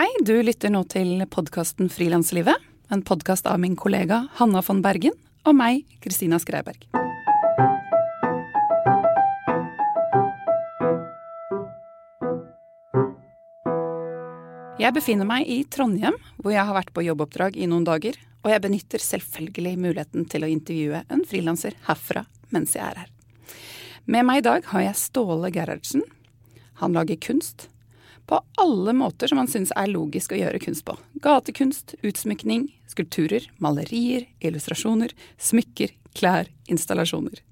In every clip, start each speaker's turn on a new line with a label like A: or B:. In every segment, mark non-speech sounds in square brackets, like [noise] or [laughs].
A: Hei, du lytter nå til podkasten Frilanslivet. En podkast av min kollega Hanna von Bergen og meg, Kristina Skreiberg. Jeg befinner meg i Trondheim, hvor jeg har vært på jobboppdrag i noen dager. Og jeg benytter selvfølgelig muligheten til å intervjue en frilanser herfra mens jeg er her. Med meg i dag har jeg Ståle Gerhardsen. Han lager kunst, på alle måter som han syns er logisk å gjøre kunst på. Gatekunst, utsmykning, skulpturer, malerier, illustrasjoner, smykker, klær, installasjoner.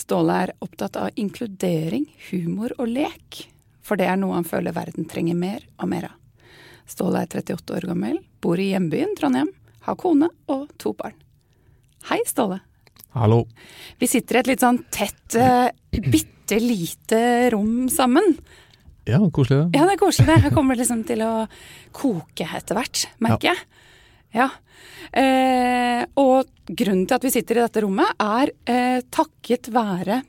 A: Ståle er opptatt av inkludering, humor og lek, for det er noe han føler verden trenger mer og mer av. Ståle er 38 år gammel, bor i hjembyen Trondheim, har kone og to barn. Hei, Ståle.
B: Hallo.
A: Vi sitter i et litt sånn tett, uh, bitte lite rom sammen.
B: Ja, koselig det.
A: Ja, det er koselig det. Jeg kommer liksom til å koke etter hvert, merker jeg. Ja. Eh, og grunnen til at vi sitter i dette rommet, er eh, takket være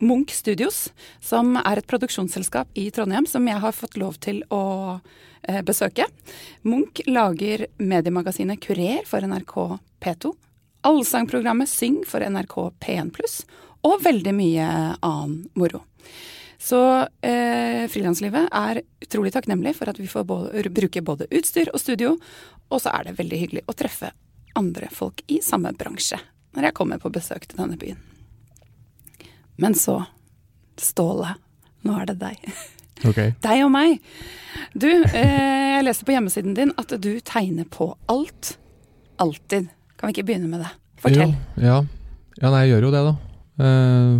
A: Munch Studios, som er et produksjonsselskap i Trondheim som jeg har fått lov til å eh, besøke. Munch lager mediemagasinet Kurer for NRK P2, allsangprogrammet Syng for NRK P1 pluss, og veldig mye annen moro. Så eh, frilanslivet er utrolig takknemlig for at vi får både, bruke både utstyr og studio. Og så er det veldig hyggelig å treffe andre folk i samme bransje når jeg kommer på besøk til denne byen. Men så, Ståle, nå er det deg. [laughs]
B: Okay.
A: Deg og meg. Du, eh, jeg leste på hjemmesiden din at du tegner på alt. Alltid. Kan vi ikke begynne med det? Fortell.
B: Jo, ja. ja, nei, jeg gjør jo det, da. Eh,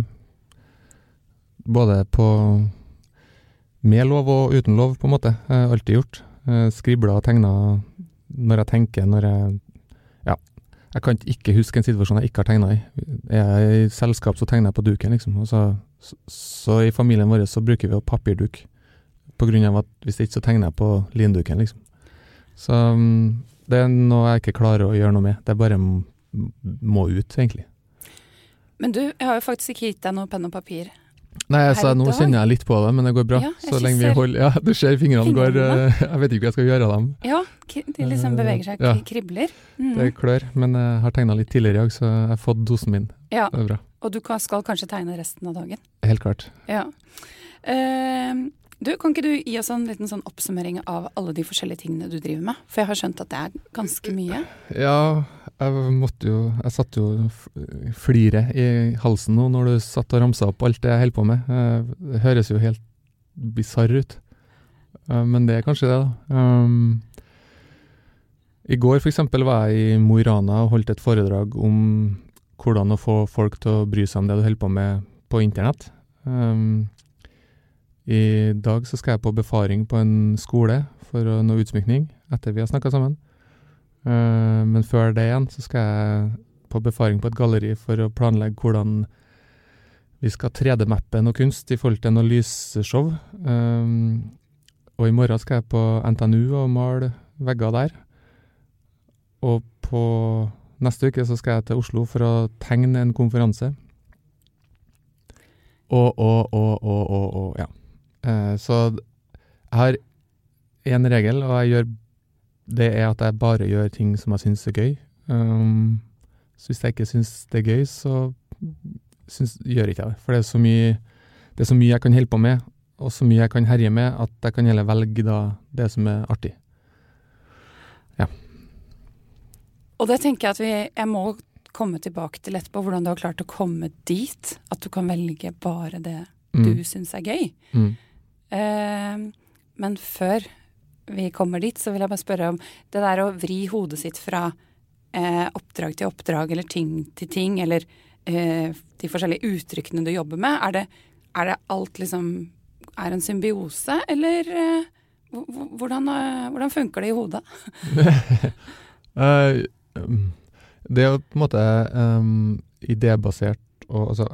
B: både på med lov og uten lov, på en måte. Har alltid gjort. Skribla og tegna når jeg tenker, når jeg Ja. Jeg kan ikke huske en situasjon jeg ikke har tegna i. Er jeg i selskap, så tegner jeg på duken, liksom. Så, så, så, i familien vår så bruker vi jo papirduk. På grunn av at hvis ikke, så tegner jeg på linduken, liksom. Så mm, det er noe jeg ikke klarer å gjøre noe med. Det bare må ut, egentlig.
A: Men du, jeg har jo faktisk ikke gitt deg noe penn og papir
B: Nei, altså, nå kjenner jeg litt på det, men det går bra. Ja, så lenge vi holder Ja, du ser fingrene, går uh, Jeg vet ikke hva jeg skal gjøre av dem.
A: Ja, de liksom beveger seg, ja. kribler.
B: Mm. Det klør, men jeg har tegna litt tidligere i dag, så jeg har fått dosen min.
A: Ja,
B: det er bra.
A: Og du skal kanskje tegne resten av dagen?
B: Helt klart.
A: Ja. Uh, du, Kan ikke du gi oss en liten sånn oppsummering av alle de forskjellige tingene du driver med? For jeg har skjønt at det er ganske mye?
B: Ja, jeg måtte jo Jeg satt jo fliret i halsen nå når du satt og ramsa opp alt det jeg holder på med. Det høres jo helt bisarr ut, men det er kanskje det, da. Um, I går f.eks. var jeg i Mo i Rana og holdt et foredrag om hvordan å få folk til å bry seg om det du holder på med på internett. Um, i dag så skal jeg på befaring på en skole for noe utsmykning, etter vi har snakka sammen. Uh, men før det igjen så skal jeg på befaring på et galleri for å planlegge hvordan vi skal 3D-mappe noe kunst i forhold til noe lysshow. Um, og i morgen skal jeg på NTNU og male vegger der. Og på neste uke så skal jeg til Oslo for å tegne en konferanse. Og, og, og, og, og, og ja. Uh, så jeg har én regel, og jeg gjør det er at jeg bare gjør ting som jeg syns er gøy. Um, så hvis jeg ikke syns det er gøy, så syns, gjør ikke jeg det. For det er, så mye, det er så mye jeg kan holde på med, og så mye jeg kan herje med, at jeg kan heller velge da det som er artig. Ja.
A: Og det tenker jeg at vi Jeg må komme tilbake til etterpå, hvordan du har klart å komme dit. At du kan velge bare det mm. du syns er gøy. Mm. Uh, men før vi kommer dit, så vil jeg bare spørre om det der å vri hodet sitt fra eh, oppdrag til oppdrag eller ting til ting, eller eh, de forskjellige uttrykkene du jobber med, er det, er det alt liksom er en symbiose, eller eh, hvordan, eh, hvordan, funker det i hodet?
B: uh, [laughs] det er på en måte um, idébasert og altså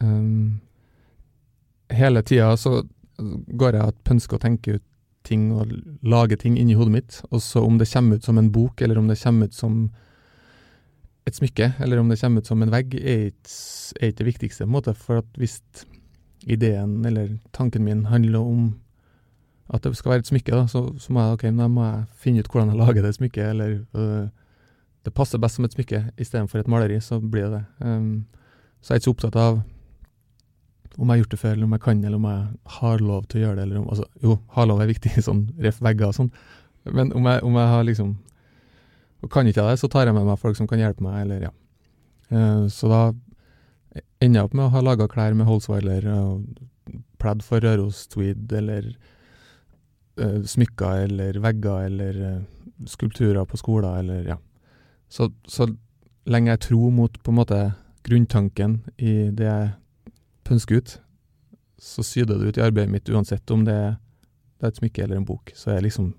B: um, Hele tida så går jeg og pønsker å tenke ut ting og lage ting inni hodet mitt. Og så om det kommer ut som en bok, eller om det kommer ut som et smykke, eller om det kommer ut som en vegg, er ikke, det viktigste. måte, For at hvis ideen eller tanken min handler om at det skal være et smykke, da, så, så må jeg okay, må jeg finne ut hvordan jeg lager det smykket, eller øh, det passer best som et smykke istedenfor et maleri, så blir det det. Um, så jeg er ikke så opptatt av om jeg har gjort det før, eller om jeg kan, eller om jeg har lov til å gjøre det. eller om, altså, Jo, har lov er viktig, [laughs] sånn ref vegger og sånn, men om jeg, om jeg har liksom og Kan ikke jeg det, så tar jeg med meg folk som kan hjelpe meg, eller ja. Uh, så da ender jeg opp med å ha laga klær med Holzweiler og pledd for Røros Tweed, eller uh, smykker eller vegger eller uh, skulpturer på skoler, eller ja. Så, så lenge jeg tror mot på en måte grunntanken i det jeg pønsker ut, så syder det ut i arbeidet mitt uansett om det, det er et smykke eller en bok. Så er det liksom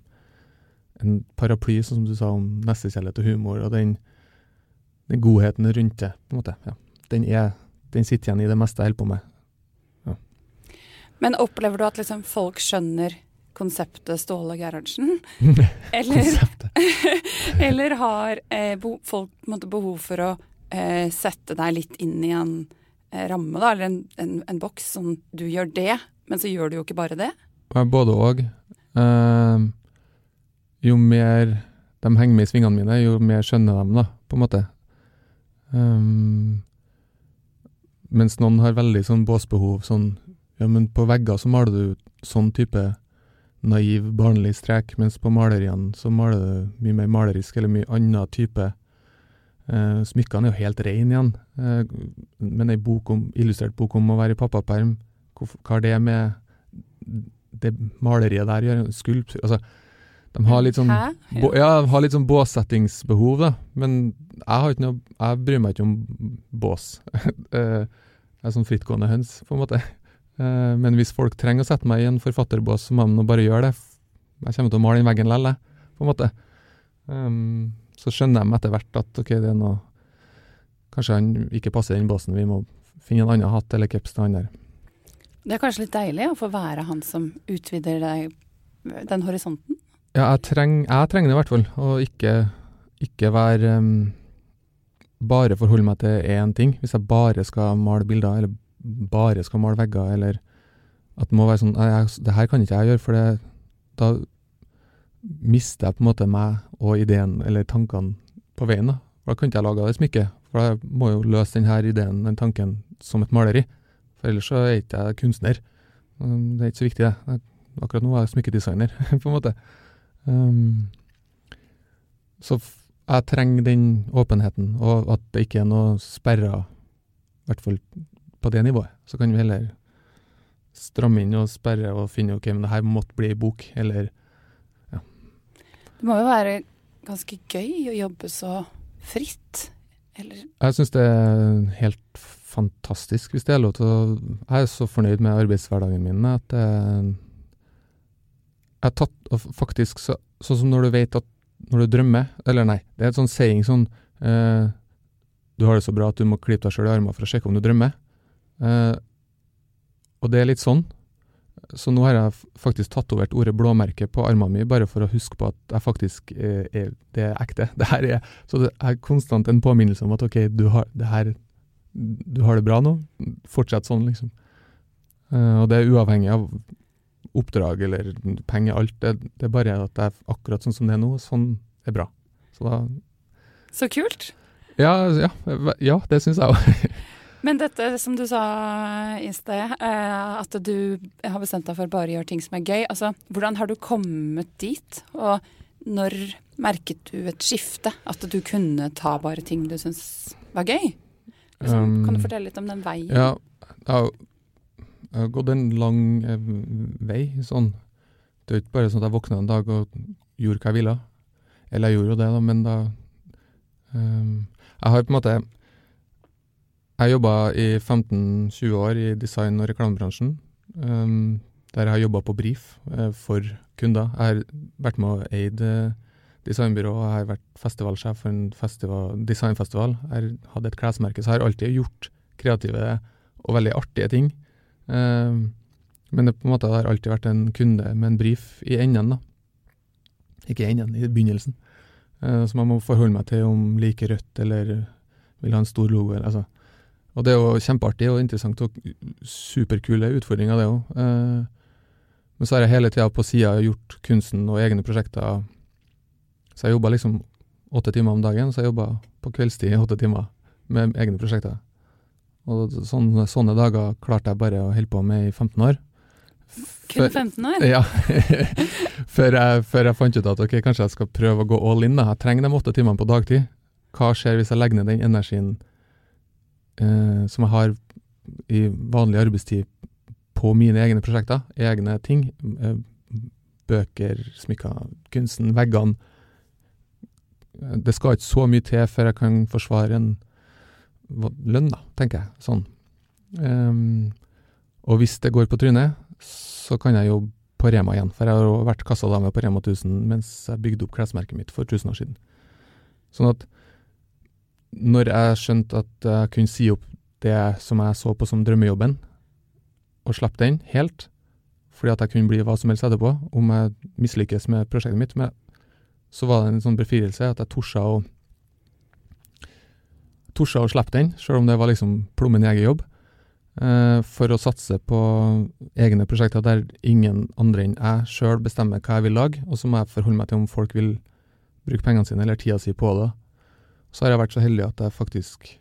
B: en paraply, sånn som du sa om nestekjærlighet og humor, og den, den, godheten rundt det, på en måte. Ja. Den, er, den, sitter igjen i det meste jeg holder på med. Ja.
A: Men opplever du at liksom folk skjønner konseptet Ståle Gerhardsen? [laughs] eller, [laughs] eller har eh, folk måte, behov for å eh, sette deg litt inn i en ramme, da, eller en, en, en, boks som du gjør det, men så gjør du jo ikke bare det?
B: Både òg. Uh, jo mer de henger med i svingene mine, jo mer skjønner de, da, på en måte. Um, mens noen har veldig sånn båsbehov, sånn Ja, men på vegger så maler du sånn type naiv, barnlig strek, mens på maleriene så maler du mye mer malerisk eller mye annen type. Uh, smykkene er jo helt rene igjen, uh, men ei illustrert bok om å være i pappaperm, hva har det med det maleriet der gjør? Skulptur Altså, de har litt sånn, bo, ja, de har litt sånn båssettingsbehov, da. Men jeg har ikke noe Jeg bryr meg ikke om bås. uh, [laughs] jeg er sånn frittgående høns, på en måte. Men hvis folk trenger å sette meg i en forfatterbås, så må de bare gjøre det. Jeg kommer til å male den veggen likevel, på en måte. Um, så skjønner de etter hvert at ok, det er noe Kanskje han ikke passer i den båsen, vi må finne en annen hatt eller caps til han der.
A: Det er kanskje litt deilig å få være han som utvider deg, den horisonten?
B: Ja, jeg, treng, jeg trenger det i hvert fall. Å ikke, ikke være um, Bare forholde meg til én ting. Hvis jeg bare skal male bilder, eller bare skal male vegger, eller at det må være sånn jeg, Det her kan ikke jeg gjøre, for det, da mister jeg på en måte meg og ideen, eller tankene, på veien. Da Da kan ikke jeg lage det smykket, for jeg må jo løse denne ideen, den tanken, som et maleri. For ellers så er ikke jeg kunstner. Det er ikke så viktig, det. Akkurat nå er jeg smykkedesigner, [laughs] på en måte. Um, så jeg trenger den åpenheten, og at det ikke er noe sperrer, i hvert fall på det nivået. Så kan vi heller stramme inn og sperre og finne ok, men det her måtte bli ei bok, eller.
A: Det må jo være ganske gøy å jobbe så fritt, eller?
B: Jeg syns det er helt fantastisk, hvis det er lov til å Jeg er så fornøyd med arbeidshverdagen min at jeg jeg har tatt og faktisk så, Sånn som når du vet at når du drømmer Eller nei, det er et sånn saying sånn eh, Du har det så bra at du må klype deg sjøl i armene for å sjekke om du drømmer. Eh, og det er litt sånn. Så nå har jeg faktisk tatovert ordet blåmerke på armene mine, bare for å huske på at jeg faktisk er, er, det er ekte. Det her er, så det er konstant en påminnelse om at ok, du har det, her, du har det bra nå. Fortsett sånn, liksom. Uh, og det er uavhengig av oppdrag eller penger, alt. Det, det, er bare at det er akkurat sånn som det er nå. Sånn er bra. Så, da,
A: så kult.
B: Ja, ja, ja det syns jeg òg. [laughs]
A: Men dette som du sa i sted, eh, at du har bestemt deg for bare å gjøre ting som er gøy. Altså, hvordan har du kommet dit? Og når merket du et skifte? At du kunne ta bare ting du syns var gøy? Liksom, um, kan du fortelle litt om den veien?
B: Ja, det jeg har gått en lang eh, vei, sånn. Det er ikke bare sånn at jeg våkna en dag og gjorde hva jeg ville. Eller jeg gjorde jo det, da, men da um, Jeg har på en måte Jeg jobba i 15-20 år i design- og reklamebransjen. Um, der jeg har jobba på brief uh, for kunder. Jeg har vært med og eid uh, designbyrå, jeg har vært festivalsjef for en festival, designfestival. Jeg hatt et klesmerke, så jeg har alltid gjort kreative og veldig artige ting. Uh, men det på en måte har alltid vært en kunde med en brief i enden, da. Ikke i enden, i begynnelsen. Uh, som jeg må forholde meg til om liker rødt eller vil ha en stor logo. Altså. Og det er jo kjempeartig og interessant og superkule utfordringer, det òg. Uh, Men så har jeg hele tida på sida gjort kunsten og egne prosjekter. Så jeg jobba liksom åtte timer om dagen, så jeg jobba på kveldstid åtte timer med egne prosjekter. Og sånne, sånne dager klarte jeg bare å holde på med i 15 år.
A: Kun 15 år?
B: Ja. [laughs] før, jeg, før, jeg, fant ut at ok, kanskje jeg skal prøve å gå all in. da. Jeg trenger de åtte timene på dagtid. Hva skjer hvis jeg legger ned den energien eh, som jeg har i vanlig arbeidstid på mine egne prosjekter, egne ting? Eh, bøker, smykker, kunsten, veggene. Det skal ikke så mye til før jeg kan forsvare en lønn, da, tenker jeg. Sånn. Um, og hvis det går på trynet, så kan jeg jobbe på Rema igjen. For jeg har jo vært kassadame på Rema 1000 mens jeg bygde opp klesmerket mitt for 1000 år siden. Sånn at når jeg skjønte at jeg kunne si opp det som jeg så på som drømmejobben, og slippe den helt, fordi at jeg kunne bli hva som helst etterpå, om jeg mislykkes med prosjektet mitt, men så var det en sånn befrielse at jeg torde å torde å slippe den, sjøl om det var liksom plommen i egen eh, for å satse på egne prosjekter der ingen andre enn jeg sjøl bestemmer hva jeg vil lage, og så må jeg forholde meg til om folk vil bruke pengene sine eller tida si på det. Så har jeg vært så heldig at jeg faktisk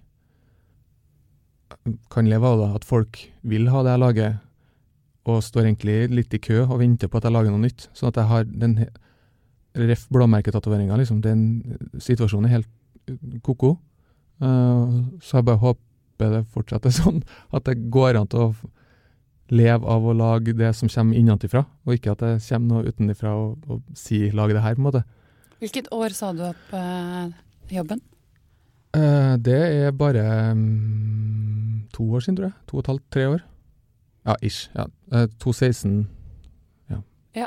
B: kan leve av det, at folk vil ha det jeg lager, og står egentlig litt i kø og venter på at jeg lager noe nytt. Sånn at jeg har den ref blåmerketatoveringa, liksom. Den situasjonen er helt ko-ko. Uh, så jeg bare håper det fortsetter [laughs] sånn, at det går an til å leve av å lage det som kommer innenfra, og ikke at det kommer noe utenfra og, og si 'lag det her', på en måte.
A: Hvilket år sa du opp uh, jobben?
B: Uh, det er bare um, to år siden, tror jeg. To og et halvt, tre år. Ja, ish. Ja. Uh, 2016. Ja.
A: ja.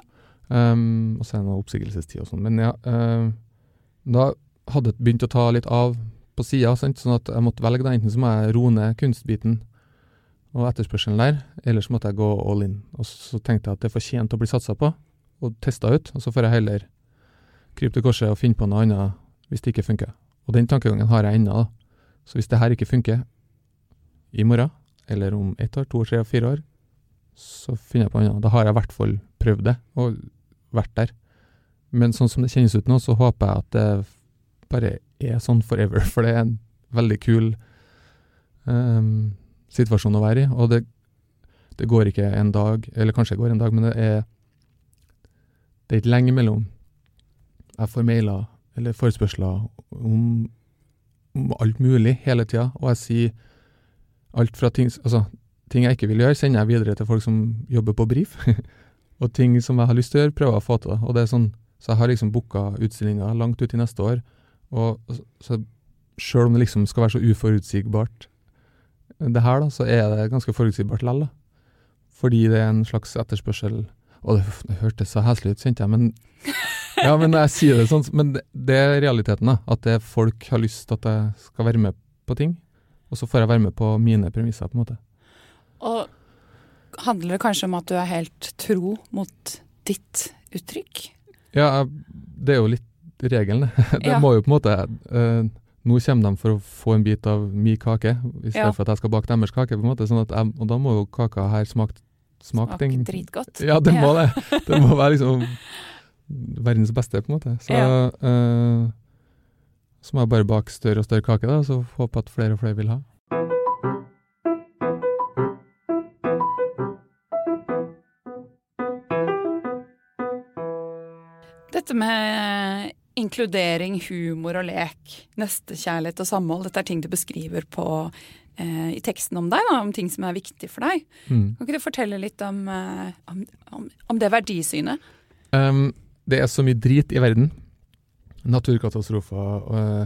B: Um, og så er det noe oppsigelsestid og sånn. Men ja, da hadde det begynt å ta litt av på sida, sånn at jeg måtte velge. da, Enten så må jeg roe ned kunstbiten og etterspørselen der, eller så måtte jeg gå all in. Og så tenkte jeg at det fortjente å bli satsa på og testa ut, og så får jeg heller krype til korset og finne på noe annet hvis det ikke funker. Og den tankegangen har jeg ennå. Så hvis det her ikke funker i morgen, eller om ett år, to år, tre år, fire år, så finner jeg på noe annet. Da har jeg i hvert fall prøvd det, og vært der. Men sånn som det kjennes ut nå, så håper jeg at det bare er sånn forever, [laughs] for det er en veldig kul um, situasjon å være i. Og det, det, går ikke en dag, eller kanskje det går en dag, men det er det er ikke lenge mellom jeg får mailer eller forespørsler om, om alt mulig hele tida, og jeg sier alt fra ting Altså, ting jeg ikke vil gjøre, sender jeg videre til folk som jobber på brief. [laughs] og ting som jeg har lyst til å gjøre, prøver jeg å få til. Og det er sånn, så jeg har liksom booka utstillinger langt ut i neste år og så Sjøl om det liksom skal være så uforutsigbart, det her, da, så er det ganske forutsigbart likevel. Fordi det er en slags etterspørsel Og det, det hørtes så heslig ut, kjente jeg, men ja, men jeg sier det sånn, men det, det er realiteten. da, At det folk har lyst til at jeg skal være med på ting. Og så får jeg være med på mine premisser, på en måte.
A: Og handler det kanskje om at du er helt tro mot ditt uttrykk?
B: Ja, det er jo litt regelen. [laughs] det ja. må jo på en måte uh, Nå kommer de for å få en bit av min kake, i stedet ja. for at jeg skal bake deres kake. på en måte, sånn jeg, Og da må jo kaka her smake
A: Smake dritgodt.
B: Ja, det må det. Det må være liksom verdens beste, på en måte. Så, ja. uh, så må jeg bare bake større og større kake, da, så håpe at flere og flere vil ha.
A: Dette med inkludering, humor og lek, nestekjærlighet og samhold. Dette er ting du beskriver på, eh, i teksten om deg, da, om ting som er viktig for deg. Mm. Kan ikke du fortelle litt om, eh, om, om, om det verdisynet?
B: Um, det er så mye drit i verden. Naturkatastrofer, uh,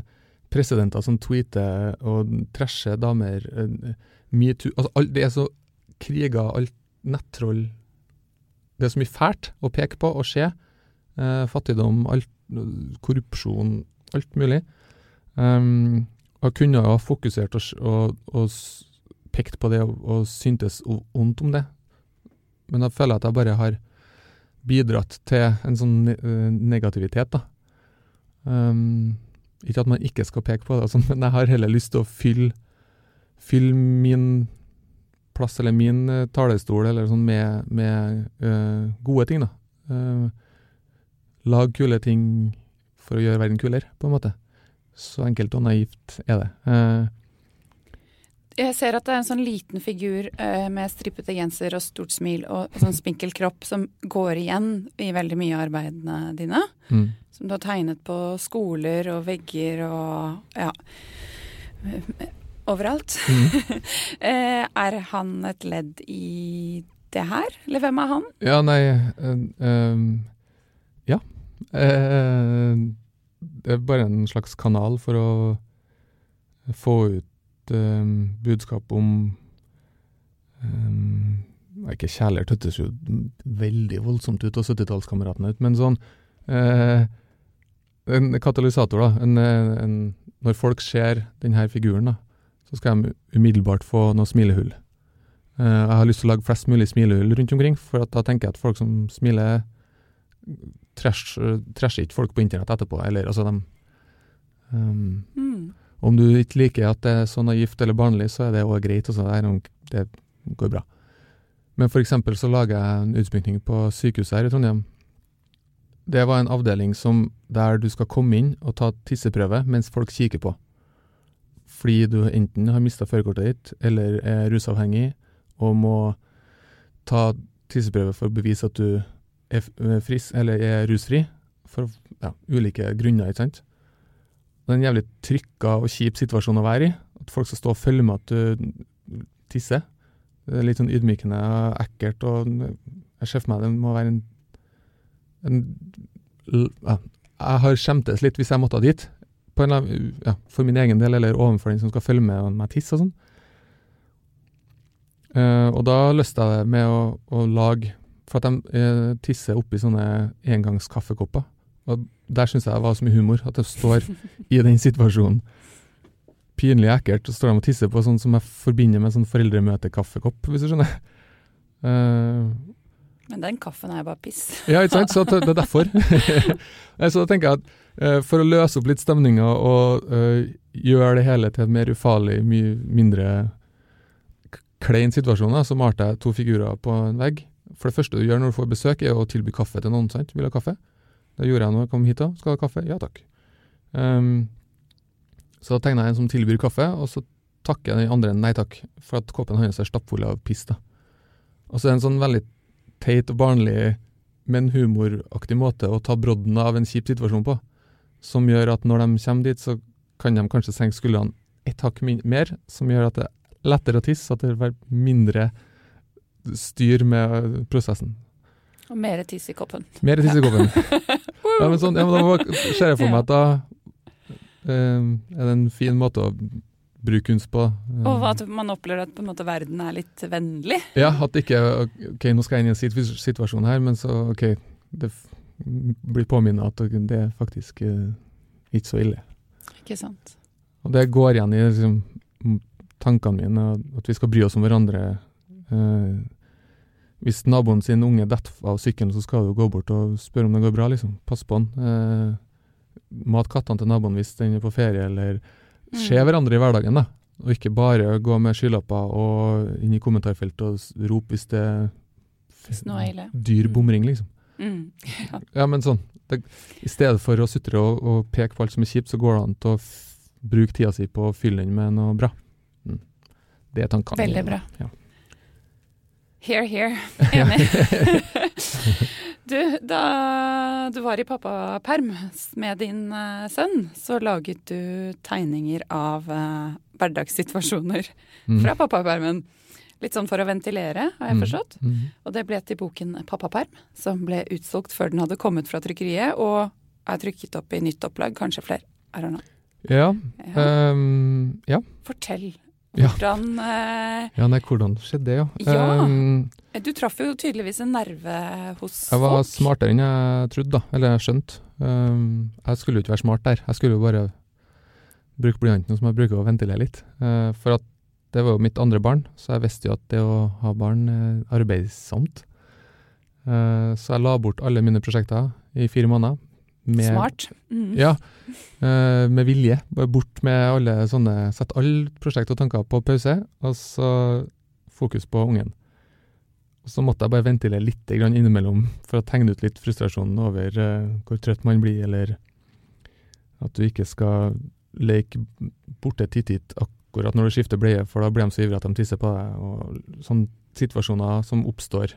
B: presidenter som tweeter og trasher damer. Uh, Metoo altså, Det er så kriger, alt nettroll Det er så mye fælt å peke på og se. Uh, fattigdom, alt korrupsjon, alt mulig. Og kunne ha fokusert og, og, og pekt på det og, og syntes vondt om det. Men da føler jeg at jeg bare har bidratt til en sånn uh, negativitet, da. Um, ikke at man ikke skal peke på det, altså, [laughs] men jeg har heller lyst til å fylle, fylle min plass, eller min eh, talestol, eller sånn med, med uh, gode ting, da. Uh, lag kule ting for å gjøre verden kulere, på en måte. Så enkelt og naivt er det. Eh,
A: Jeg ser at det er en sånn liten figur eh, med strippete genser og stort smil og sånn spinkel kropp som går igjen i veldig mye av arbeidene dine.
B: mm.
A: Som du har tegnet på skoler og vegger og ja. Overalt.
B: Mm. [laughs]
A: Eh, er han et ledd i det her, eller hvem er han?
B: Ja, nei eh, eh, Ja. Eh, det er bare en slags kanal for å få ut eh, budskap om um, Ikke kjærlighet høres jo veldig voldsomt ut, og 70-tallskameratene ut, men sånn uh, En katalysator, da. En, eh, en, når folk ser denne figuren, da, så skal de umiddelbart få noe smilehull. Uh, jeg har lyst til å lage flest mulig smilehull rundt omkring, for da tenker jeg at folk som smiler, trash, trasher ikke folk på internett etterpå. Eller altså de um,
A: Mm.
B: Om du ikke liker at det er så naivt eller barnlig, så er det òg greit. og det, der, det går bra. Men eksempel så lager jeg en utsmykning på sykehuset her i Trondheim. Det var en avdeling som, der du skal komme inn og ta tisseprøve mens folk kikker på. Fordi du enten har mista førerkortet ditt, eller er rusavhengig og må ta tisseprøve for å bevise at du er fris, er rusfri. For ja, ulike grunner, ikke sant. Det er en jævlig trykka og kjip situasjon å være i. At folk skal stå og følge med at du tisser. Det er litt sånn ydmykende og ekkelt, og jeg ser for meg det må være en, en ja, Jeg har skjemtes litt hvis jeg måtte dit, på en, annen- ja, for min egen del, eller overfor den som skal følge med meg tisse og sånn. Uh, og da løste jeg det med å, å lage For at de uh, tisser oppi sånne engangskaffekopper. Og der syns jeg det var så mye humor, at jeg står i den situasjonen. Pinlig ekkelt, og står de og tisser på sånn som jeg forbinder med sånn foreldremøtekaffekopp, hvis du skjønner. Uh,
A: Men den kaffen er jo bare piss. [laughs]
B: ja, ikke sant? Så det er derfor. [laughs] Så da tenker jeg at uh, for å løse opp litt stemninga og uh, gjøre det hele til en mer ufarlig, mye mindre klein situasjon, da, så malte jeg to figurer på en vegg. For det første du gjør når du får besøk, er å tilby kaffe til noen, sant? Vil ha kaffe? Det gjorde jeg når jeg kom hit da. Skal du ha kaffe? Ja takk. Um, så da tegna jeg en som tilbyr kaffe, og så takker jeg den andre nei takk, for at koppen hans er stappfull av piss. da. Og så er det en sånn veldig teit og barnlig, men humoraktig måte å ta brodden av en kjip situasjon på, som gjør at når de kommer dit, så kan de kanskje senke skuldrene ett hakk mer, som gjør at det er lettere å tisse, at det blir mindre styr med prosessen.
A: Og mer tiss i koppen.
B: Mer tiss i koppen. [laughs] ja, men sånn, ja, men da ser jeg for meg at da eh, er det en fin måte å bruke kunst på. Eh,
A: Og at man opplever at på en måte verden er litt vennlig.
B: Ja, at ikke Ok, nå skal jeg inn i en situasjon her, men så ok, det blir påminnet at det er faktisk eh, ikke så ille.
A: Ikke sant.
B: Og det går igjen i liksom, tankene mine, at vi skal bry oss om hverandre. Eh, hvis naboen sin unge detter av sykkelen, så skal du gå bort og spørre om det går bra, liksom. Pass på han. Eh, mat kattene til naboen hvis den er på ferie, eller
A: Mm.
B: se hverandre i hverdagen, da. Og ikke bare gå med skylapper og inn i kommentarfeltet og rope hvis det er dyr
A: Mm.
B: bomring, liksom.
A: Mm. [laughs]
B: Ja, men sånn. Det, I stedet for å sutre og, og peke på alt som er kjipt, så går det an til å bruke tida si på å fylle den med noe bra. Mm. Det er tankene.
A: Veldig bra.
B: Ja.
A: Here, here. [laughs] Enig. [laughs] du, da du var i pappaperm med din uh, sønn, så laget du tegninger av uh, hverdagssituasjoner
B: Mm.
A: fra pappapermen. Litt sånn for å ventilere, har jeg
B: Mm.
A: forstått.
B: Mm.
A: Og det ble til boken Pappaperm, som ble utsolgt før den hadde kommet fra trykkeriet, og er trykket opp i nytt opplag, kanskje flere. I don't know.
B: Ja.
A: Ja.
B: Um, ja.
A: Fortell.
B: Ja.
A: Hvordan eh,
B: ja, nei, hvordan skjedde det, ja?
A: Ja.
B: Um,
A: Du traff jo tydeligvis en nerve hos
B: jeg var
A: folk.
B: smartere enn jeg trodde, da. Eller jeg skjønte. Um, jeg skulle jo ikke være smart der. Jeg skulle jo bare bruke blyanten som jeg bruker å ventilere litt. Uh, for at det var jo mitt andre barn, så jeg visste jo at det å ha barn er arbeidsomt. Uh, så jeg la bort alle mine prosjekter i fire måneder. Med,
A: Smart. Mm.
B: Ja, eh, med vilje. Bort med alle sånne Sett alle prosjekt og tanker på pause, og så fokus på ungen. Og så måtte jeg bare ventilere litt innimellom for å tegne ut litt frustrasjonen over uh, hvor trøtt man blir, eller at du ikke skal leke borte titt akkurat når du skifter bleie, for da blir de så ivrige at de tisser på deg, og sånne situasjoner som oppstår.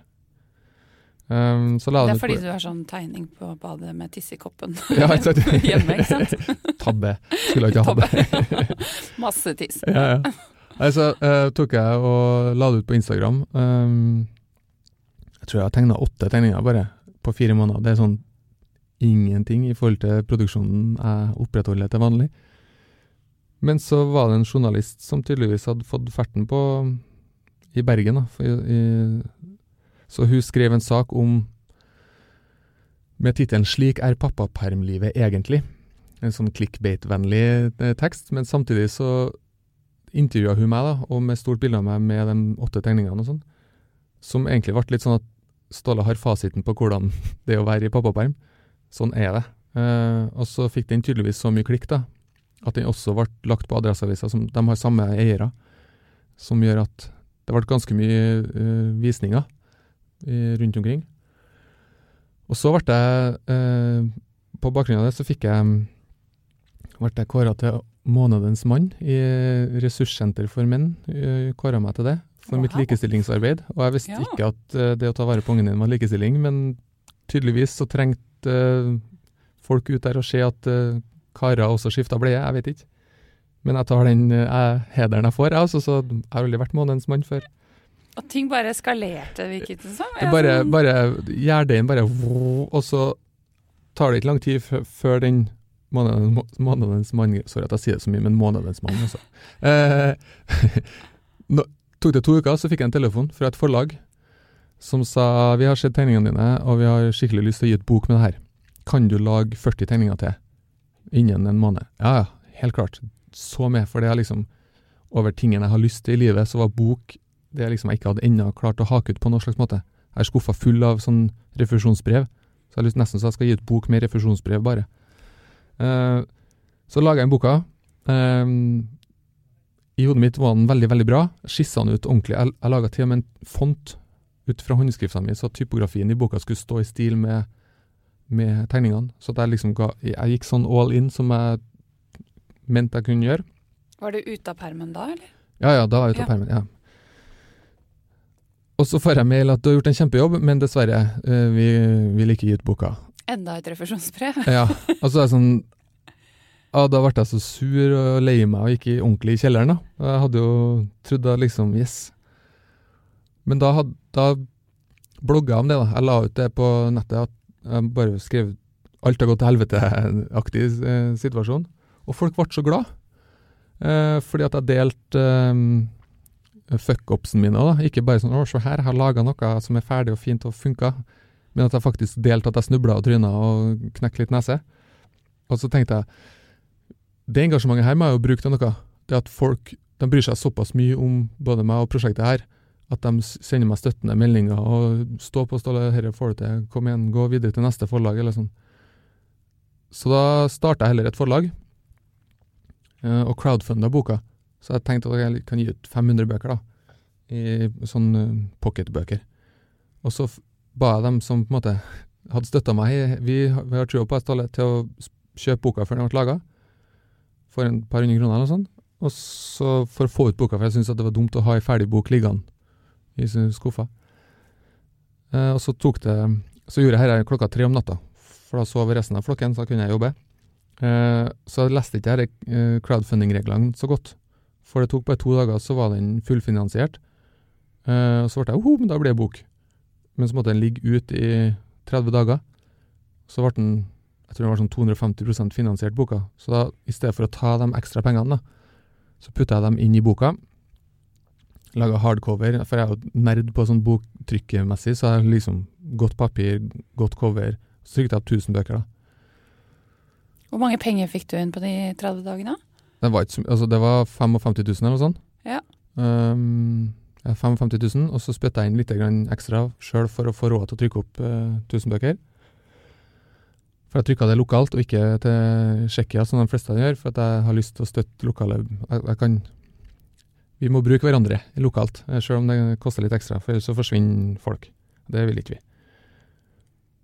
A: Um, det er fordi du har sånn tegning på badet med tiss i koppen [laughs]
B: ja, [laughs]
A: hjemme, ikke sant? [laughs]
B: Tabbe. Skulle ikke hatt det.
A: Masse tiss.
B: Ja, ja. Så uh, tok jeg og la det ut på Instagram. Um, jeg tror jeg har tegna åtte tegninger bare på fire måneder. Det er sånn ingenting i forhold til produksjonen jeg opprettholder til vanlig. Men så var det en journalist som tydeligvis hadde fått ferten på i Bergen. Da, for, i, så hun skrev en sak om med tittelen 'Slik er pappapermlivet egentlig'. En sånn clickbait-vennlig eh, tekst, men samtidig så intervjua hun meg, da, og med stort bilde av meg med de åtte tegningene og sånn, som egentlig ble litt sånn at Ståle har fasiten på hvordan [laughs] det er å være i pappaperm. Sånn er det. Eh, og så fikk den tydeligvis så mye klikk, da, at den også ble lagt på Adresseavisa, som de har samme eiere, som gjør at det ble ganske mye eh, visninger rundt omkring. Og så ble jeg, eh, på bakgrunn av det, så fikk jeg ble jeg kåra til månedens mann i Ressurssenter for menn. Uh, kåra meg til det for wow. mitt likestillingsarbeid. Og jeg visste ja. ikke at uh, det å ta vare på ungen din var likestilling, men tydeligvis så trengte uh, folk ut der å se at uh, karer også skifta bleie. Jeg vet ikke. Men jeg tar den hederen jeg får, jeg, altså, så jeg har aldri vært månedens mann før.
A: Og ting bare eskalerte, virket det som?
B: Bare, bare Gjærdeigen bare Og så tar det ikke lang tid før den månedens, månedens mann Sorry at jeg sier det så mye, men månedens mann, altså. [laughs] Eh, [laughs] tok det to uker, så fikk jeg en telefon fra et forlag som sa vi har sett tegningene dine, og vi har skikkelig lyst til å gi et bok med det her. Kan du lage 40 tegninger til innen en måned? Ja, ja, helt klart. Så med, for det er liksom over tingene jeg har lyst til i livet, så var bok det jeg liksom ikke hadde ennå klart å hake ut på noen slags måte. Jeg er skuffa full av sånn refusjonsbrev, så jeg har lyst nesten så jeg skal gi ut bok med refusjonsbrev, bare. Uh, så laga jeg en boka. Uh, i hodet mitt var den veldig veldig bra. Skissa den ut ordentlig. Jeg, jeg laga til og med en font ut fra håndskrifta mi, så typografien i boka skulle stå i stil med, med tegningene. Så jeg liksom ga Jeg gikk sånn all in som jeg mente jeg kunne gjøre.
A: Var du ute av permen da, eller?
B: Ja, ja, da var jeg ute av permen. ja. Og så får jeg mail at du har gjort en kjempejobb, men dessverre, uh, vi vil ikke gi ut boka.
A: Enda et refusjonsbrev?
B: ja. Og så er det sånn ja, da ble jeg så sur og lei meg og gikk i ordentlig i kjelleren. da. Jeg hadde jo trodd at liksom Yes. Men da, had, da blogga jeg om det. da. Jeg la ut det på nettet at jeg bare skrev alt har gått til helvete-aktig eh, situasjon. Og folk ble så glad. Eh, fordi at jeg delte eh, fuck-upsen mine òg. Ikke bare sånn 'Å, se her, jeg har laga noe som er ferdig og fint og funka'. Men at jeg faktisk delte at jeg snubla og tryna og knekte litt nese. Og så tenkte jeg det engasjementet her må jeg jo bruke til noe. Det at folk de bryr seg såpass mye om både meg og prosjektet her, at de sender meg støttende meldinger og 'Stå på, Ståle, dette får du til. Kom igjen, gå videre til neste forlag', eller sånn. Så da starta jeg heller et forlag, eh, og crowdfunda boka. Så jeg tenkte at jeg kan gi ut 500 bøker, da. I sånn uh, pocketbøker. Og så ba jeg dem som på en måte hadde støtta meg, vi, vi har trua på Ståle, til å kjøpe boka før den ble laga for en par hundre kroner eller noe sånt. Og så for å få ut boka, for jeg syntes det var dumt å ha ei ferdig bok liggende i skuffa. Eh, og så tok det Så gjorde jeg dette klokka tre om natta, for da sov resten av flokken, så kunne jeg jobbe. Eh, så jeg leste ikke disse eh, crowdfunding-reglene så godt, for det tok bare to dager, så var den fullfinansiert. Og så ble jeg men da blir det bok. Men så måtte den ligge ute i 30 dager. Så ble den jeg tror det var sånn 250% finansiert boka. Så da, i stedet for å ta de ekstra pengene, da, så putta jeg dem inn i boka. Laga hardcover, for jeg er jo nerd på sånn boktrykkemessig, så jeg liksom godt papir, godt cover. Så trykte jeg opp 1000 bøker, da.
A: Hvor mange penger fikk du inn på de 30 dagene?
B: Det var, ikke, altså det var 55 000 eller noe sånt.
A: Ja.
B: Um, 55 000, og så spytta jeg inn litt ekstra sjøl for å få råd til å trykke opp uh, 1000 bøker. For jeg trykka det lokalt, og ikke til Tsjekkia, som de fleste gjør, for at jeg har lyst til å støtte lokale jeg, jeg kan, vi må bruke hverandre lokalt, sjøl selv om det koster litt ekstra, for ellers så forsvinner folk. Det vil ikke vi.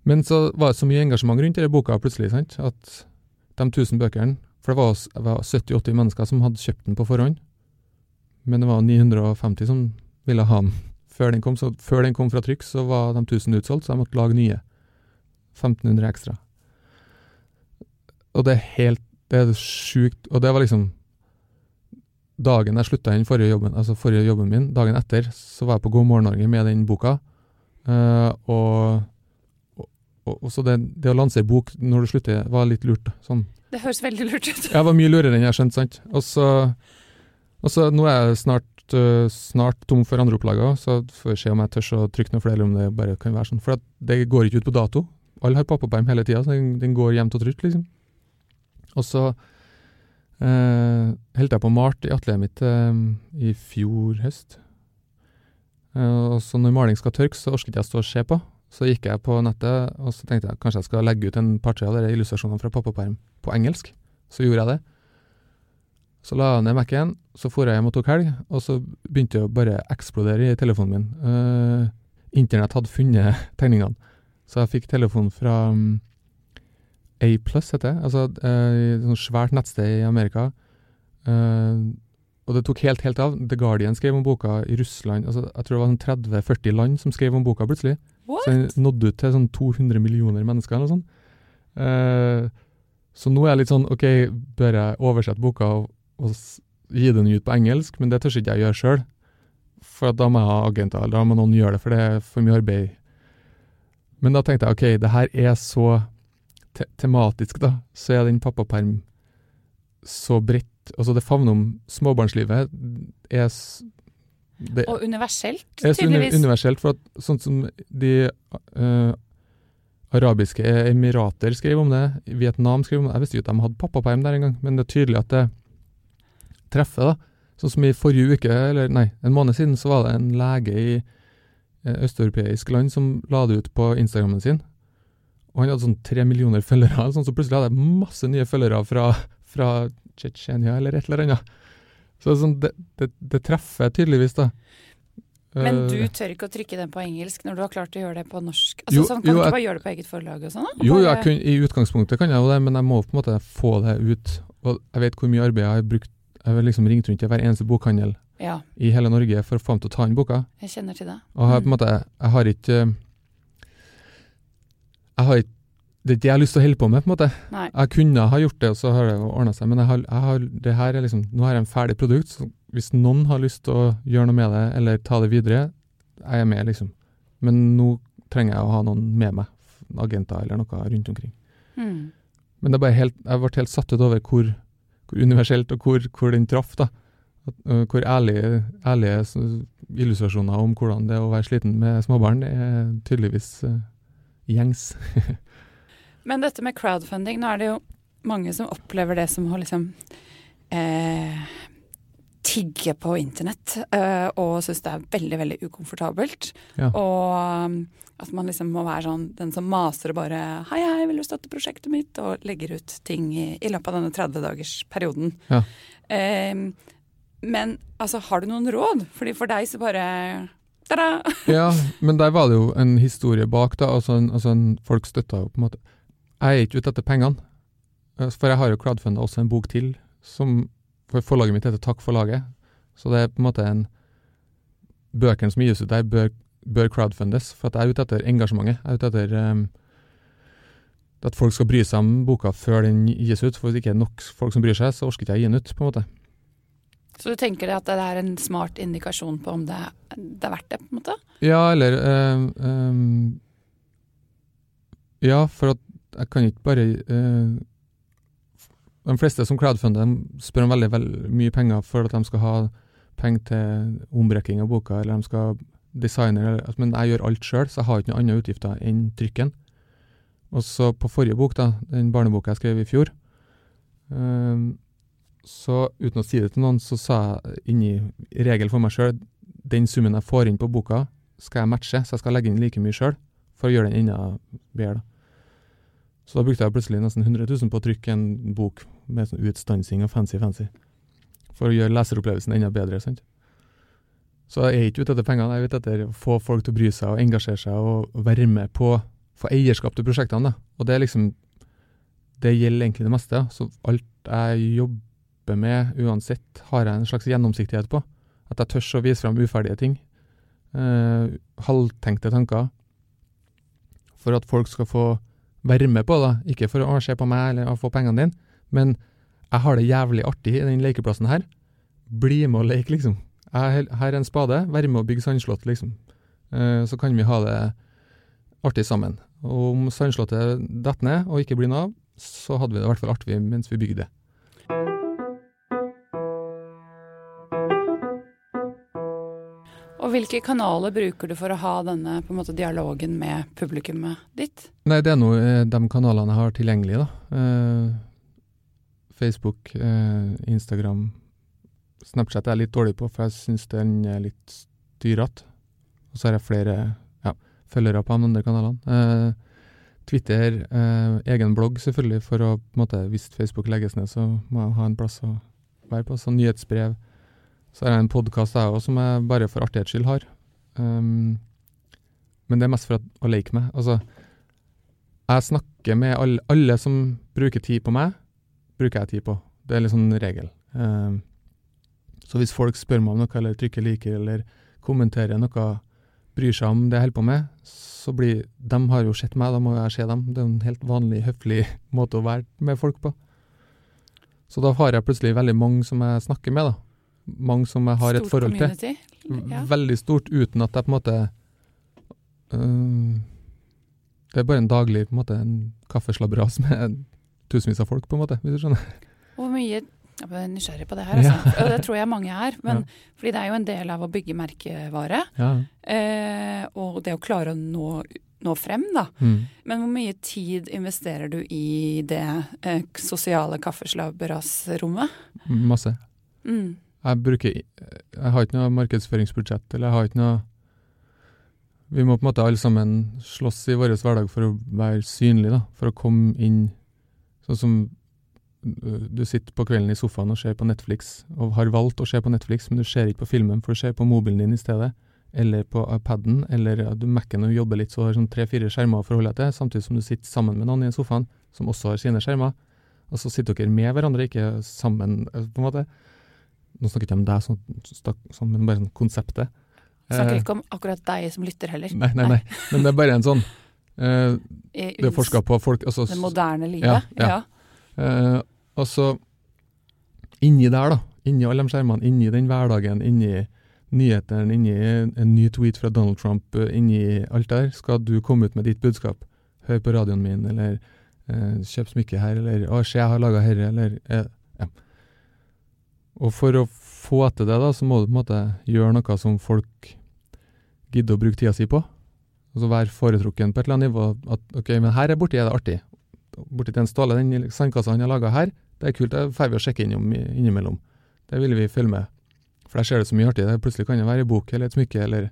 B: Men så var det så mye engasjement rundt denne boka plutselig, sant? at de 1000 bøkene For det var, var 70-80 mennesker som hadde kjøpt den på forhånd, men det var 950 som ville ha den [laughs] før den kom. Så før den kom fra trykk, så var de 1000 utsolgt, så jeg måtte lage nye. 1500 ekstra. Og det er helt Det er sjukt. Og det var liksom Dagen jeg slutta den forrige jobben, altså forrige jobben min, dagen etter, så var jeg på God morgen Norge med den boka. Uh, og, og, og, så det, det, å lansere bok når du slutter, var litt lurt. Sånn.
A: Det høres veldig lurt ut.
B: jeg var mye lurere enn jeg skjønte, sant. Og så, nå er jeg snart, uh, snart tom for andreopplager, så får vi se om jeg tør å trykke noe flere, eller om det bare kan være sånn. For det går ikke ut på dato. Alle har pappaperm hele tida, så den, den, går jevnt og trutt, liksom. Og så eh, holdt jeg på å male i atelieret mitt eh, i fjor høst. Eh, og så når maling skal tørke, så orket jeg å stå og se på. Så gikk jeg på nettet og så tenkte jeg kanskje jeg skal legge ut en par-tre av de illustrasjonene fra pappaperm på engelsk. Så gjorde jeg det. Så la jeg ned Mac-en, så dro jeg hjem og tok helg, og så begynte det å bare eksplodere i telefonen min. Uh, Internett hadde funnet [laughs] tegningene. Så jeg fikk telefon fra um, A heter det. Altså uh, et sånt svært nettsted i Amerika. Uh, og det tok helt, helt av. The Guardian skrev om boka i Russland. Altså, jeg tror det var sånn 30-40 land som skrev om boka plutselig.
A: What?
B: Så den nådde ut til sånn 200 millioner mennesker eller noe sånt. Uh, så nå er jeg litt sånn OK, bør jeg oversette boka og, og gi den ut på engelsk? Men det tør ikke jeg gjøre sjøl. For da må jeg ha agenter, eller da må noen gjøre det, for det er for mye arbeid men da tenkte jeg ok, det her er så te tematisk, da. Så er den pappaperm så bredt Altså, det favner om småbarnslivet. Er
A: det, Og universelt,
B: tydeligvis. Er universelt, for at sånn som de uh, arabiske emirater skrev om det, Vietnam skrev om det Jeg visste ikke at de hadde pappaperm der engang, men det er tydelig at det treffer, da. Sånn som i forrige uke, eller nei, en måned siden, så var det en lege i Eh, østeuropeisk land som la det ut på Instagrammen sin. Og han hadde sånn tre millioner følgere, [laughs] sånn, så plutselig hadde jeg masse nye følgere fra, fra Tsjetsjenia eller et eller annet. Så sånn, det, det, det, treffer tydeligvis, da.
A: Men du eh, tør ikke å trykke den på engelsk når du har klart å gjøre det på norsk? Altså,
B: jo,
A: sånn, kan
B: jo,
A: du ikke bare gjøre det på eget forlag og sånn?
B: Jo, bare... kun, i utgangspunktet kan jeg jo det, men jeg må på en måte få det ut. Og jeg vet hvor mye arbeid jeg har brukt. Jeg har liksom ringt rundt til hver eneste bokhandel
A: ja.
B: i hele Norge for å få ham til å ta inn boka.
A: Jeg kjenner til det.
B: Og jeg, på en måte, jeg har ikke Jeg har ikke det er ikke det jeg har lyst til å holde på med. på en måte.
A: Nei.
B: Jeg kunne ha gjort det, og så har det ordna seg. Men jeg har, jeg har, det her er liksom, nå har jeg en ferdig produkt. så Hvis noen har lyst til å gjøre noe med det, eller ta det videre, er jeg med, liksom. Men nå trenger jeg å ha noen med meg. Agenter eller noe rundt omkring.
A: Mm.
B: Men det er bare helt, jeg ble helt satt ut over hvor, hvor universelt og hvor, hvor den traff. da. Uh, hvor ærlige, ærlige illustrasjoner om hvordan det er å være sliten med småbarn, det er tydeligvis uh, gjengs. [laughs]
A: Men dette med crowdfunding, nå er det jo mange som opplever det som å liksom eh, tigge på internett, eh, og syns det er veldig, veldig ukomfortabelt.
B: Ja.
A: Og at man liksom må være sånn den som maser og bare 'Hei, hei, vil du støtte prosjektet mitt?' og legger ut ting i, i løpet av denne 30-dagersperioden.
B: Ja.
A: Eh, men altså, har du noen råd? Fordi for deg så bare Ta-da!
B: ja, men der var det jo en historie bak, da. Altså, en, altså en, folk støtta jo på en måte Jeg er ikke ute etter pengene. Eh, for jeg har jo crowdfunda også en bok til, som for forlaget mitt heter Takk for laget. Så det er på en måte en Bøkene som gis ut der, bør, bør crowdfundes. For at jeg er ute etter engasjementet. Jeg er ute etter um, at folk skal bry seg om boka før den gis ut. For hvis det ikke er nok folk som bryr seg, så orker ikke jeg å gi den ut, på en måte.
A: Så du tenker at det er en smart indikasjon på om det, det er verdt det, på en måte?
B: Ja, eller um, um, Ja, for at jeg kan ikke bare uh, De fleste som crowdfunder, spør om veldig, veldig mye penger for at de skal ha penger til ombrekking av boka, eller de skal designe, eller, men jeg gjør alt sjøl, så jeg har ikke noen andre utgifter enn trykken. Og så på forrige bok, da, den barneboka jeg skrev i fjor, um, så uten å si det til noen, så sa jeg inni regel for meg sjøl den summen jeg får inn på boka, skal jeg matche, så jeg skal legge inn like mye sjøl for å gjøre den enda bedre. Så da brukte jeg plutselig nesten 100 000 på å trykke en bok med sånn utstansing og fancy-fancy. For å gjøre leseropplevelsen enda bedre. sant? Så jeg er ikke ute etter pengene, jeg er ute etter å få folk til å bry seg og engasjere seg og være med på få eierskap til prosjektene. Da. Og det er liksom Det gjelder egentlig det meste. Så alt jeg jobber med, uansett, har jeg en slags gjennomsiktighet på. At jeg tør å vise fram uferdige ting. Eh, halvtenkte tanker. For at folk skal få være med på da. Ikke for å se på meg eller å få pengene dine, men jeg har det jævlig artig i den lekeplassen her. Bli med og leke, liksom. Jeg, er en spade, vær med og bygge sandslott, liksom. Eh, så kan vi ha det artig sammen. Og om sandslottet detter ned og ikke blir noe av, så hadde vi det i hvert fall artig mens vi bygde det.
A: Og hvilke kanaler bruker du for å ha denne måte, dialogen med publikummet ditt?
B: Nei, det er nå eh, de kanalene jeg har tilgjengelig, da. Eh, Facebook, eh, Instagram, Snapchat er jeg litt dårlig på, for jeg syns den er litt styrete. Og så har jeg flere ja, følgere på de andre kanalene. Twitter, egen blogg selvfølgelig, for å på en måte, hvis Facebook legges ned, så må jeg ha en plass å være på. Så nyhetsbrev. Så har jeg en podkast jeg òg, som jeg bare for artighets skyld har. Um, men det er mest for å leke med. Altså, jeg snakker med alle, alle som bruker tid på meg, bruker jeg tid på. Det er litt sånn regel. Um, så hvis folk spør meg om noe, eller trykker liker, eller kommenterer noe, bryr seg om det jeg holder på med, så blir De har jo sett meg, da må jeg se dem. Det er en helt vanlig, høflig [laughs] måte å være med folk på. Så da har jeg plutselig veldig mange som jeg snakker med, da mange som jeg har
A: Stort
B: et forhold
A: community.
B: til.
A: Ja.
B: Veldig stort, uten at jeg på en måte øh, Det er bare en daglig på en måte, en kaffeslabberas med tusenvis av folk, på en måte, hvis du skjønner.
A: Hvor mye jeg er nysgjerrig på det her, altså. [laughs] Ja. det tror jeg mange er. Men, Fordi det er jo en del av å bygge merkevare.
B: Ja.
A: Eh, og det å klare å nå, nå frem, da.
B: Mm.
A: Men hvor mye tid investerer du i det eh, sosiale kaffeslabberasrommet?
B: Masse.
A: Mm.
B: Jeg bruker Jeg har ikke noe markedsføringsbudsjett, eller jeg har ikke noe Vi må på en måte alle sammen slåss i vår hverdag for å være synlige, da. For å komme inn Sånn som øh, du sitter på kvelden i sofaen og ser på Netflix, og har valgt å se på Netflix, men du ser ikke på filmen, for du ser på mobilen din i stedet. Eller på iPaden, eller du Mac-en og jobber litt, så har sånn tre-fire skjermer å forholde deg til, samtidig som du sitter sammen med noen i sofaen som også har sine skjermer. Og så sitter dere med hverandre, ikke sammen, øh, på en måte. Nå snakker jeg ikke om deg, sånn, sånn, men bare sånn konseptet.
A: Jeg Snakker
B: Eh,
A: ikke om akkurat deg som lytter heller.
B: Nei, nei, nei. Men det er bare en sånn
A: uh,
B: Det er forska på folk altså,
A: Det moderne
B: Ja,
A: livet.
B: ja. Uh, Og så inni der, da. Inni alle de skjermene, inni den hverdagen, inni nyhetene, inni en ny tweet fra Donald Trump, inni alt der, skal du komme ut med ditt budskap. Hør på radioen min, eller eh, kjøp smykke her, eller å, se, jeg har laga herre, eller eh, ja. Og for å få til det, da, så må du på en måte gjøre noe som folk gidder å bruke tida si på. Altså være foretrukken på et eller annet nivå. At ok, men her er borti er det artig. Borti til en Ståle, den sandkassa han har laga her, det er kult, det får vi å sjekke innom, innimellom. Det vil vi følge med. For der skjer det så mye artig. Det plutselig kan det være en bok eller et smykke eller